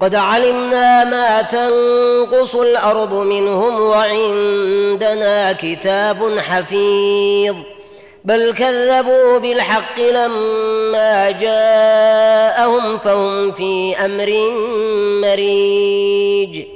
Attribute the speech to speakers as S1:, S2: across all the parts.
S1: قد علمنا ما تنقص الأرض منهم وعندنا كتاب حفيظ. بل كذبوا بالحق لما جاءهم فهم في أمر مريج.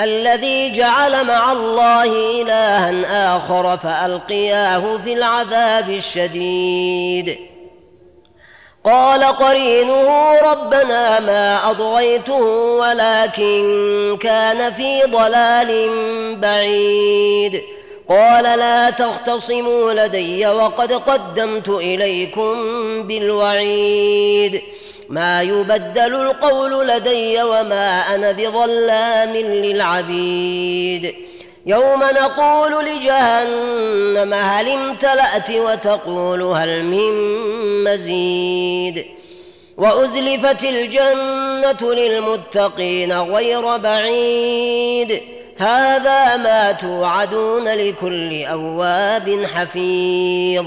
S1: الذي جعل مع الله إلها آخر فألقياه في العذاب الشديد. قال قرينه ربنا ما أضغيته ولكن كان في ضلال بعيد. قال لا تختصموا لدي وقد قدمت إليكم بالوعيد. ما يبدل القول لدي وما أنا بظلام للعبيد. يوم نقول لجهنم هل امتلأت وتقول هل من مزيد. وأزلفت الجنة للمتقين غير بعيد. هذا ما توعدون لكل أواب حفيظ.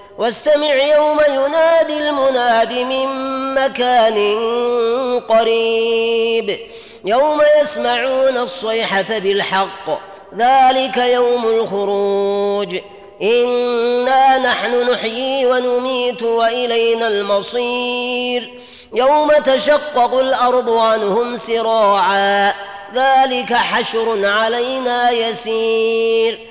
S1: واستمع يوم ينادي المناد من مكان قريب. يوم يسمعون الصيحة بالحق ذلك يوم الخروج. إنا نحن نحيي ونميت وإلينا المصير. يوم تشقق الأرض عنهم سراعا ذلك حشر علينا يسير.